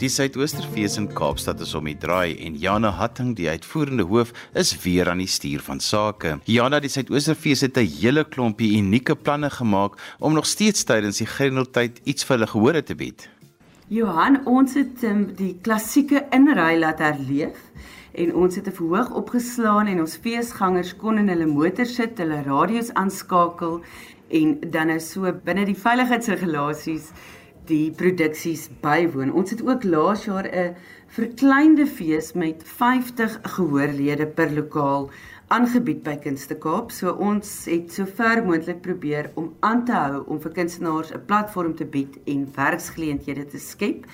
Die Suidoosterfees in Kaapstad is om die draai en Jana Hatting, die uitvoerende hoof, is weer aan die stuur van sake. Jana, die Suidoosterfees het 'n hele klompie unieke planne gemaak om nog steeds tydens die Grendeltyd iets vir hulle gehore te bied. Johan, ons het um, die klassieke inry laat herleef en ons het 'n verhoog opgeslaan en ons feesgangers kon in hulle motors sit, hulle radio's aanskakel en dan is so binne die veiligheidsregulasies die produksies bywoon. Ons het ook laas jaar 'n verkleinde fees met 50 gehoorlede per lokaal aangebied by Kunste Kaap. So ons het sover moontlik probeer om aan te hou om vir kunstenaars 'n platform te bied en werksgeleenthede te skep.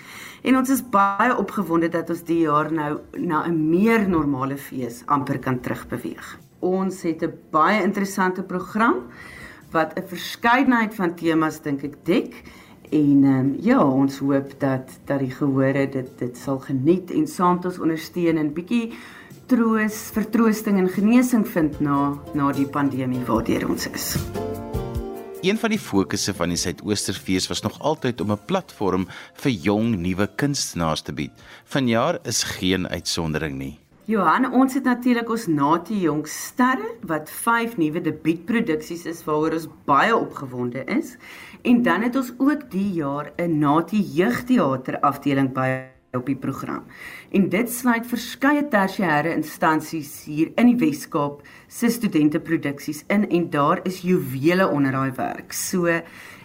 En ons is baie opgewonde dat ons die jaar nou na 'n meer normale fees amper kan terugbeweeg. Ons het 'n baie interessante program wat 'n verskeidenheid van temas dink ek dek. En ehm um, ja, ons hoop dat dat die gehore dit dit sal geniet en saam met ons ondersteun en bietjie troos, vertroosting en genesing vind na na die pandemie waardeur ons is. Een van die fokusse van die Suidoosterfees was nog altyd om 'n platform vir jong nuwe kunstenaars te bied. Vanjaar is geen uitsondering nie. Johan, ons het natuurlik ons Natie Jong sterre wat 5 nuwe debuutproduksies is waaroor ons baie opgewonde is. En dan het ons ook die jaar 'n Natie Jeugteater afdeling by op die program. En dit sluit verskeie tersiêre instansies hier in die Wes-Kaap se studenteproduksies in en daar is juwele onder daai werk. So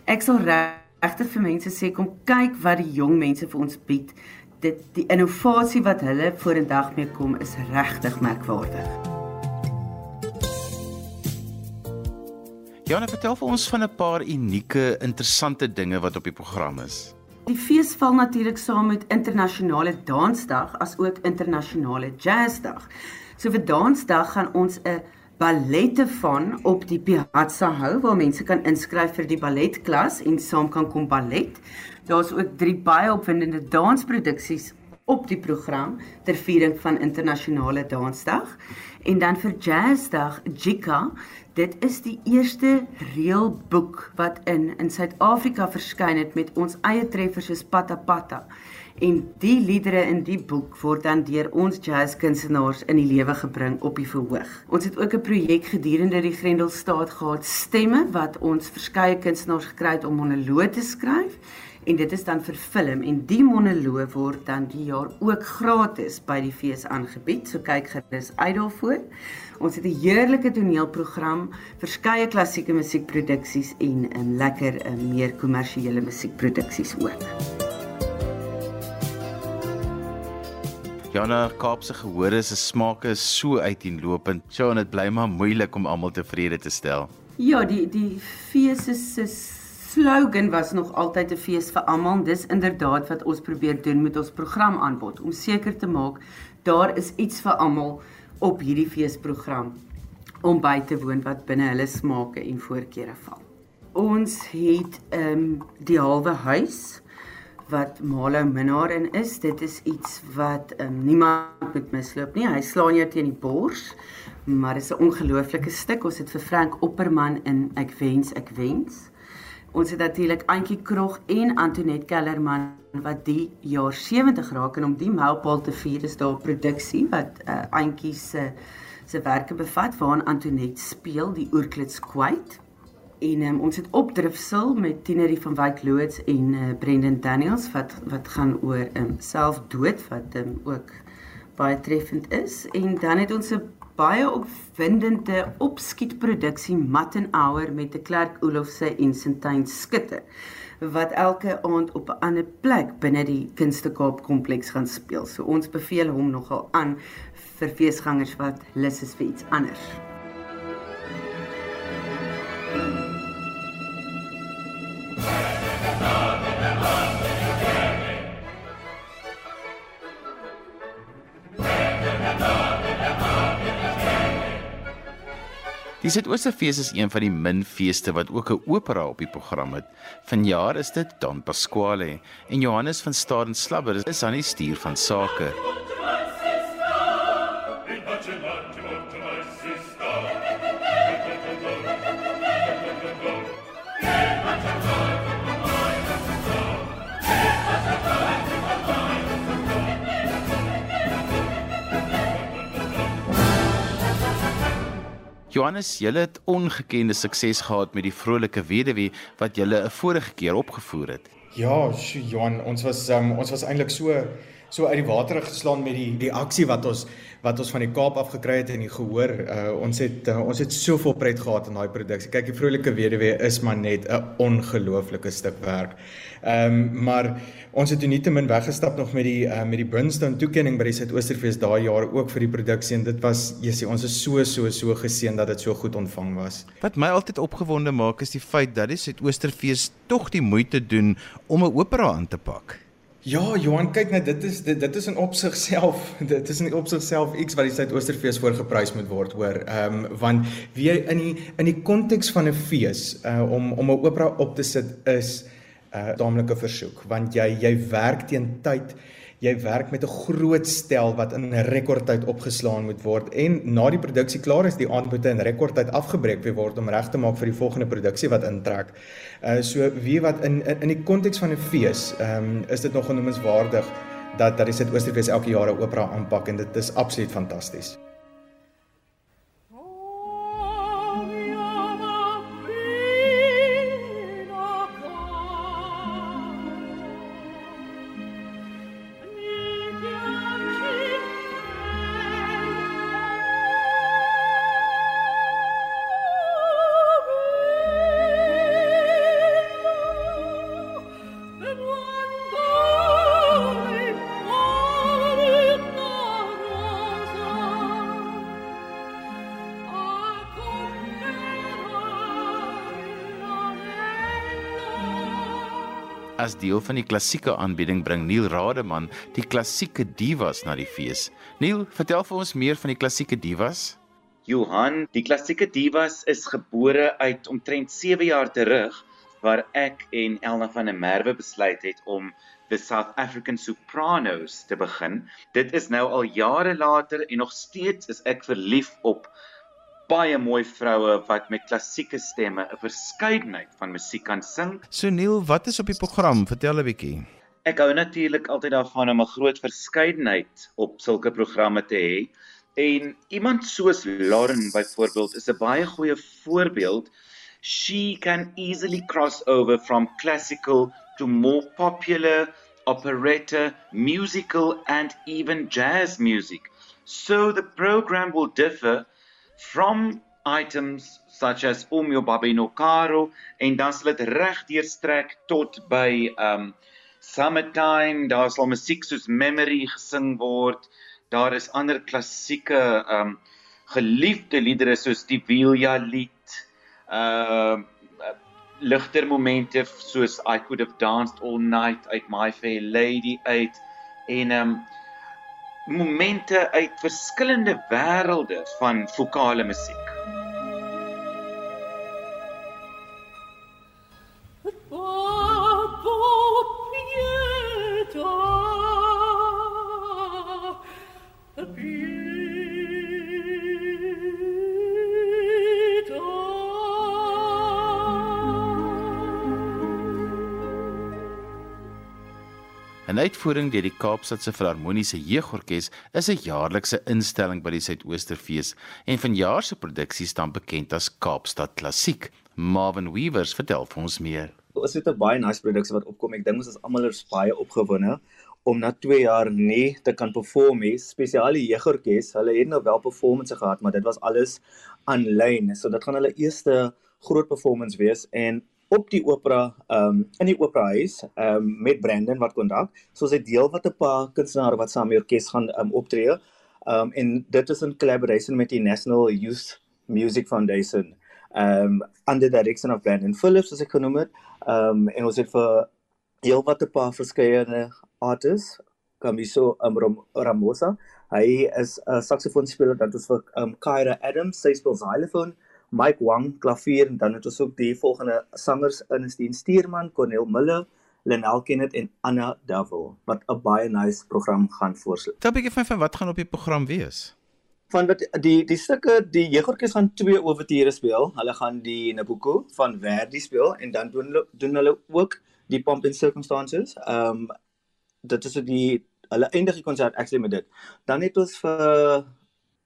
ek sal regtig vir mense sê kom kyk wat die jong mense vir ons bied dit die innovasie wat hulle vorendag mee kom is regtig merkwaardig. Jana, vertel vir ons van 'n paar unieke, interessante dinge wat op die program is. Die fees val natuurlik saam met internasionale dansdag as ook internasionale jazzdag. So vir dansdag gaan ons 'n ballette van op die piazza hou waar mense kan inskryf vir die balletklas en saam kan kom ballet. Daar's ook drie baie opwindende dansproduksies op die program ter viering van internasionale dansdag en dan vir jazzdag Jika dit is die eerste reelboek wat in in Suid-Afrika verskyn het met ons eie treffers soos Pata Pata en die liedere in die boek word dan deur ons jazzkunstenaars in die lewe gebring op die verhoog. Ons het ook 'n projek gedurende die Grendelstaat gehad stemme wat ons verskeie kunstenaars gekry het om monoloë te skryf en dit is dan vir film en die monoloog word dan die jaar ook gratis by die fees aangebied. So kyk gerus uit daarvoor. Ons het 'n heerlike toneelprogram, verskeie klassieke musiekproduksies en 'n lekker 'n meer kommersiële musiekproduksies ook. Jana Kaapse gehore se smake is so uiteenlopend. Sjoe, dit bly maar moeilik om almal tevrede te stel. Ja, die die fees is, is slogan was nog altyd 'n fees vir almal. Dis inderdaad wat ons probeer doen met ons programaanbod om seker te maak daar is iets vir almal op hierdie feesprogram om by te woon wat binne hulle smake en voorkeure val. Ons het ehm um, die halwe huis wat Malo Minnar in is. Dit is iets wat um, niemand moet misloop nie. Hy slaan jou teen die bors, maar dit is 'n ongelooflike stuk. Ons het vir Frank Opperman in Ek wens ek wens. Ons het natuurlik Antjie Krog en Antoinette Kellerman wat die jaar 70 raak en om die mylpaal te vier is daar 'n produksie wat uh, Antjie se se werke bevat waarin Antoinette speel die oorklits kwyt. En um, ons het opdrifsel met Tinerie van Wyk loods en uh, Brendan Daniels wat wat gaan oor um, selfdood wat um, ook baie treffend is en dan het ons 'n baie opwindende opskietproduksie Mat en Hour met 'n Klerk Olofse en Sintyn Skutte wat elke aand op 'n ander plek binne die Kunstekaap kompleks gaan speel. So ons beveel hom nogal aan vir feesgangers wat lus is vir iets anders. Die Suidoosterfees is een van die min feeste wat ook 'n opera op die program het. Vanjaar is dit Don Pasquale en Johannes van Staden Slabber is aan die stuur van sake. Johannes, julle het ongekende sukses gehad met die vrolike weduwee wat julle 'n vorige keer opgevoer het. Ja, Johan, ons was um, ons was eintlik so so uit die water geslaan met die die aksie wat ons wat ons van die Kaap af gekry het en die gehoor. Uh, ons het uh, ons het soveel pret gehad in daai produksie. Kyk, die vrolike weduwee is maar net 'n ongelooflike stuk werk. Ehm um, maar ons het nietemin weggestap nog met die uh, met die Brimstone toekenning by die Suidoosterfees daai jaar ook vir die produksie en dit was jy ons is so so so geseën dat dit so goed ontvang was. Wat my altyd opgewonde maak is die feit dat die Suidoosterfees tog die moeite doen om 'n opera aan te pak. Ja, Johan, kyk net, dit is dit, dit is in opsig self, dit is in opsig self iets wat die Suidoosterfees voorgeprys moet word, hoor. Ehm um, want wie in die in die konteks van 'n fees, uh om om 'n opera op te sit is 'n uh, taamlike versoek, want jy jy werk teen tyd jy werk met 'n groot stel wat in 'n rekordtyd opgeslaan moet word en na die produksie klaar is, die aand moet in rekordtyd afgebreek word om reg te maak vir die volgende produksie wat intrek. Uh so wie wat in in, in die konteks van 'n fees, ehm um, is dit nog genoemenswaardig dat dat die Suidoosterfees elke jaar 'n opera aanpak en dit is absoluut fantasties. As deel van die klassieke aanbieding bring Neil Rademan die klassieke divas na die fees. Neil, vertel vir ons meer van die klassieke divas. Johan, die klassieke divas is gebore uit omtrent 7 jaar terug waar ek en Elna van der Merwe besluit het om the South African Sopranos te begin. Dit is nou al jare later en nog steeds is ek verlief op baie mooi vroue wat met klassieke stemme 'n verskeidenheid van musiek kan sing. So Neil, wat is op die program? Vertel 'n bietjie. Ek hou natuurlik altyd daarvan om 'n groot verskeidenheid op sulke programme te hê. En iemand soos Lauren byvoorbeeld is 'n baie goeie voorbeeld. She can easily cross over from classical to more popular operetta, musical and even jazz music. So the program will differ from items such as Om Your Babi No Caro en dan sal dit reg deurstrek tot by um Summertime, daar sal musiek soos Memory gesing word. Daar is ander klassieke um geliefde liedere soos die Vilja lied. Uh ligter momente soos I could have danced all night uit My Fair Lady uit en um momente uit verskillende wêrelde van vokale musiek. Uitvoering deur die Kaapstadse Filharmoniese Jeugorkes is 'n jaarlikse instelling by die Suidoosterfees en vanjaar se produksie staan bekend as Kaapstad Klassiek. Marvin Weavers vertel vir ons meer. Ons het 'n baie nice produksie wat opkom. Ek dink ons is almal er baie opgewonde om na 2 jaar nie te kan perform nie. Spesiaal die Jeugorkes, hulle het nou wel performances gehad, maar dit was alles aanlyn. So dit gaan hulle eerste groot performance wees en op die opera ehm um, in die opera huis ehm um, met Brandon wat kontak. So sy deel wat 'n paar kunstenaars wat saam met die orkes gaan um, optree. Ehm um, en dit is in collaboration met die National Youth Music Foundation. Ehm um, under the direction of Brandon Phillips as ek genoem het. Ehm um, en ons het vir heel wat 'n paar verskeie artists Kamiso um, Ram Ramosa. Hy is 'n saksofoonspeler dat ons vir um, Kyra Adams, sy speel xylofoon. Mike Wang klavier en dan het ons ook die volgende sangers in Steen Stuurman, Cornel Miller, Lenel Kenneth en Anna Davil wat 'n baie nice program gaan voorstel. Tel 'n bietjie van, van wat gaan op die program wees? Van wat die die stukke die jeugorkes gaan twee overture speel. Hulle gaan die Nabucco van Verdi speel en dan doen hulle doen hulle ook die Pomp and Circumstances. Ehm um, dit is die hulle eindig die konsert actually met dit. Dan het ons vir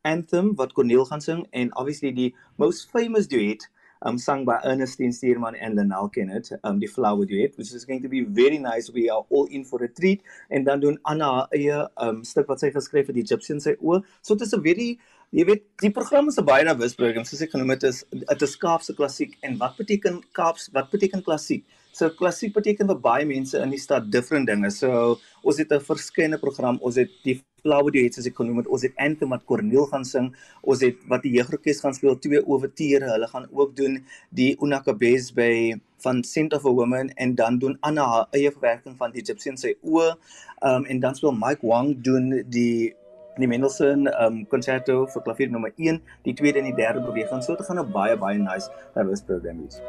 anthem wat Corneel gaan sing en obviously die most famous duet um sung by Ernestine Stearman and Lanelle Kenneth, um die flower duet, which is going to be very nice. We are all in for a treat. En dan doen Anna eie um stuk wat sy geskryf het, Egyptian sy oë. So dit is 'n very jy weet, die program is 'n baie nawys program. Soos ek genoem het, is dit is Kaapse klassiek. En wat beteken Kaaps? Wat beteken klassiek? So klassiek beteken vir baie mense in die stad different dinge. So ons het 'n verskeidenheid program. Ons het die flower duet soos ek genoem het. Ons het anthem wat Corneel gaan sing. Ons het wat die jeugrorkes gaan speel, twee overture. Hulle gaan ook doen die Unakabes by van Scent of a Woman en dan doen Anna haar eie verwerking van die Egyptian sy oë. Um en dan speel Mike Wang doen die die Mendelssohn um concerto vir klavier nommer 1, die tweede en die derde beweging. So dit gaan 'n baie baie nice service program wees.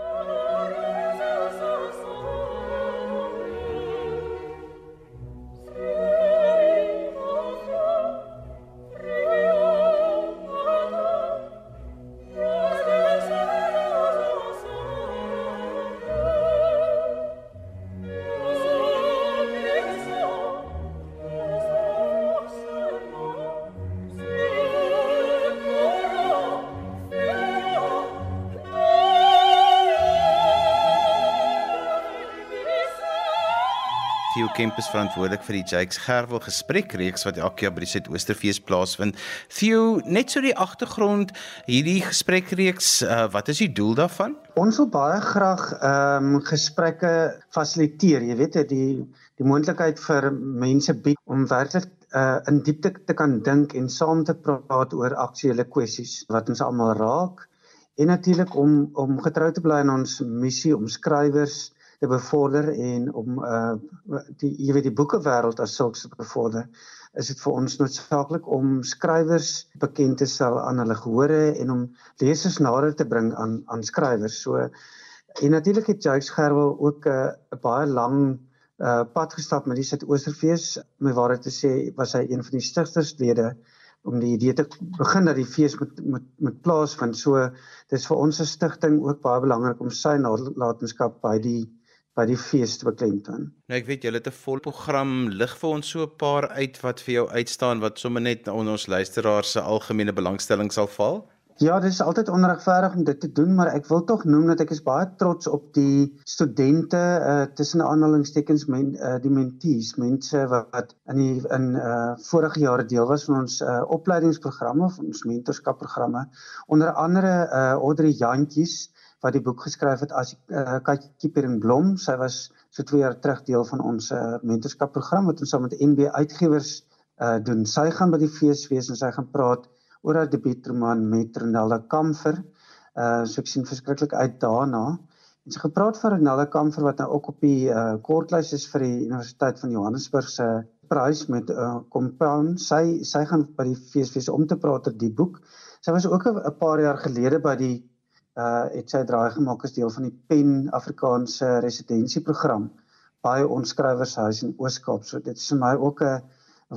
Kemp is verantwoordelik vir die Jakes Gerwel gesprekreeks wat elke jaar by die Suidoosterfees plaasvind. Theo, net so die agtergrond hierdie gesprekreeks, uh, wat is die doel daarvan? Ons wil baie graag ehm um, gesprekke fasiliteer, jy weet, die die moontlikheid vir mense bied om werklik uh, in diepte te kan dink en saam te praat oor aktuelle kwessies wat ons almal raak en natuurlik om om getrou te bly aan ons missie om skrywers te bevorder en om uh die jy weet die boekewêreld as sulks te bevorder is dit vir ons noodsaaklik om skrywers bekend te stel aan hulle gehore en om lesers nader te bring aan aan skrywers. So en natuurlik het Jacques Gerwel ook 'n uh, baie lang uh pad gestap met die Suidoosterfees. My waarheid te sê was hy een van die stigterslede om die idee te begin dat die fees moet moet moet plaasvind. So dis vir ons as stigting ook baie belangrik om sy nalatenskap by die by die fees beklemtoon. Nou ek weet julle het 'n vol program lig vir ons so 'n paar uit wat vir jou uitstaan wat sommer net onder ons luisteraars se algemene belangstelling sal val. Ja, dit is altyd onregverdig om dit te doen, maar ek wil tog noem dat ek is baie trots op die studente uh tussen aanhalingstekens men uh die mentees, mense wat, wat in die in uh vorige jare deel was van ons uh opleidingsprogramme, van ons mentorskapprogramme. Onder andere uh Audrey Jantjies wat die boek geskryf het as uh, Katjie Pierin Blom. Sy was so 2 jaar terug deel van ons uh, mentorskapprogram wat ons saam met NB Uitgewers uh, doen. Sy gaan by die fees wees en sy gaan praat oor haar debuutroman met Ronelda Kamfer. Uh so ek sien verskriklik uit daarna. En sy gepraat van Ronelda Kamfer wat nou ook op die uh, kortlys is vir die Universiteit van Johannesburg se prys met 'n uh, compound. Sy sy gaan by die fees wees om te praat oor die boek. Sy was ook 'n paar jaar gelede by die uh het sy draai gemaak as deel van die Pen Afrikaanse residensieprogram by ons skrywershuis in Oos-Kaap. So dit is vir my ook 'n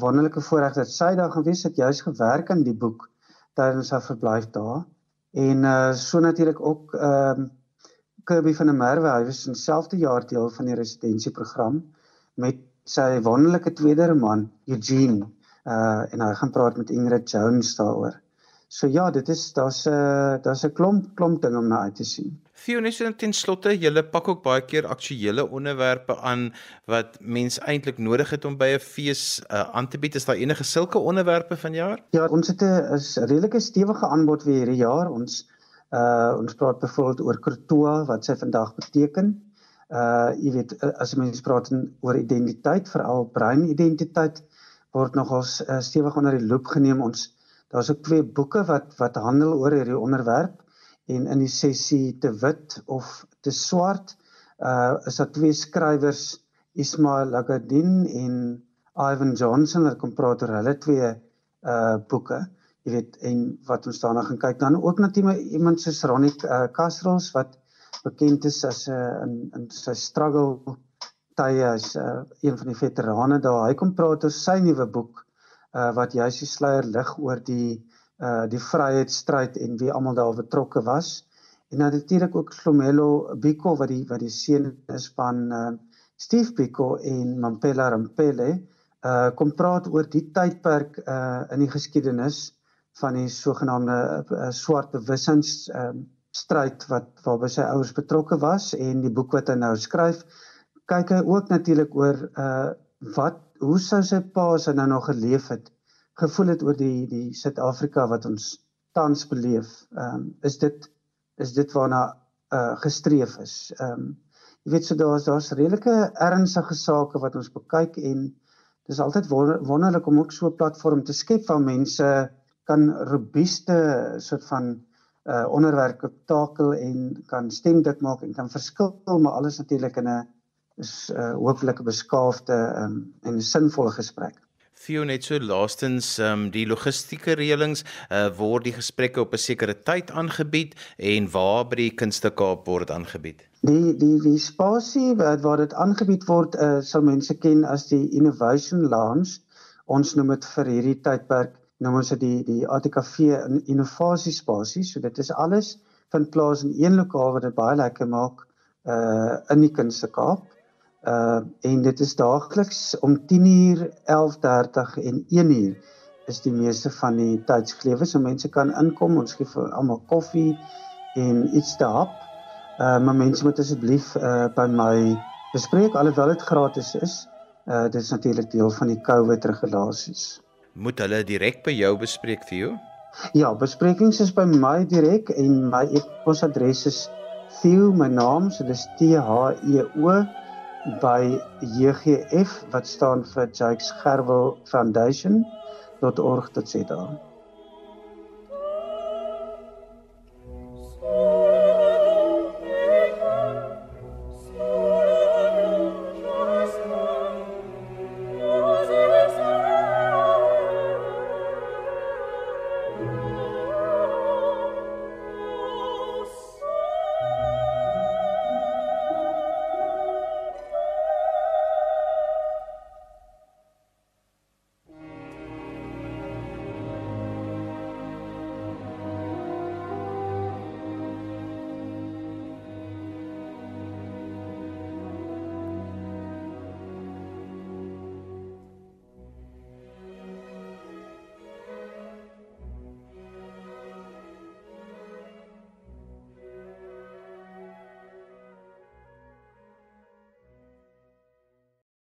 wonderlike voorreg dat sy daar gewees het, juis gewerk aan die boek tydens haar verblyf daar. En uh so natuurlik ook ehm um, Kirby van der Merwe, hy was in dieselfde jaar deel van die residensieprogram met sy wonderlike tweede roman Eugene uh en hy gaan praat met Ingrid Jones daaroor. So ja, dit is daar's 'n uh, daar's 'n klomp klomp dinge om na uit te sien. Fionis en ten slotte, julle pak ook baie keer aktuelle onderwerpe aan wat mens eintlik nodig het om by 'n fees uh, aan te bied. Is daar enige sulke onderwerpe vanjaar? Ja, ons het 'n redelike stewige aanbod vir hierdie jaar. Ons uh ons praat byvoorbeeld oor Krotoa wat sy vandag beteken. Uh jy weet as mense praat oor identiteit, veral breinidentiteit word nogals uh, stewig onder die loop geneem. Ons Daar's ook twee boeke wat wat handel oor hierdie onderwerp en in die sessie te wit of te swart uh is daar twee skrywers Ismail Agadin en Ivan Johnson wat kom praat oor hulle twee uh boeke. Jy weet en wat ons daarna gaan kyk dan ook natuurlik iemand soos Ronnie uh, Castros wat bekend is as 'n uh, in in sy struggle tye as uh, een van die veterane daar. Hy kom praat oor sy nuwe boek uh, wat juis die sluier lig oor die uh die vryheidsstryd en wie almal daar betrokke was. En dan natuurlik ook Slomelo Biko wat die wat die seun is van uh Steve Biko en Mampela Rampele uh kom praat oor die tydperk uh in die geskiedenis van die sogenaamde uh, swart bewussins um, stryd wat waarby sy ouers betrokke was en die boek wat hy nou skryf kyk hy ook natuurlik oor uh wat hoe sou sy pa as hy nou nog geleef het gevoel het oor die die Suid-Afrika wat ons tans beleef. Ehm um, is dit is dit waarna uh gestreef is. Ehm um, jy weet so daar's daar's redelike ernstige sake wat ons bekyk en dis altyd wonderlik om ook so 'n platform te skep waar mense kan robuuste soort van uh onderwerpe takel en kan stem dit maak en kan verskil maar alles natuurlik in 'n is 'n uh, hopelik 'n beskaafde um, en sinvolle gesprek. Theo net so laastens um, die logistieke reëlings uh, word die gesprekke op 'n sekere tyd aangebied en waar by die Kunste Kaap word aangebied. Die die die spasie waar, waar dit aangebied word uh, sal mense ken as die Innovation Lounge. Ons noem dit vir hierdie tydperk noem ons dit die die ATKV innovasie spasie. So dit is alles vind plaas in een lokaal wat dit baie lekker maak uh in die Kunste Kaap. Uh en dit is daagliks om 10uur, 11:30 en 1uur is die meeste van die tydsgelewe. So mense kan inkom, ons gee vir almal koffie en iets te hap. Uh maar mense moet asseblief uh by my bespreek alhoewel dit gratis is. Uh dit is natuurlik deel van die COVID regulasies. Moet hulle direk by jou bespreek vir jou? Ja, besprekings is by my direk en my e-posadres is Theo, my naam, so dis T H E O by JGF wat staan vir Jakes Gerwel Foundation.org.za.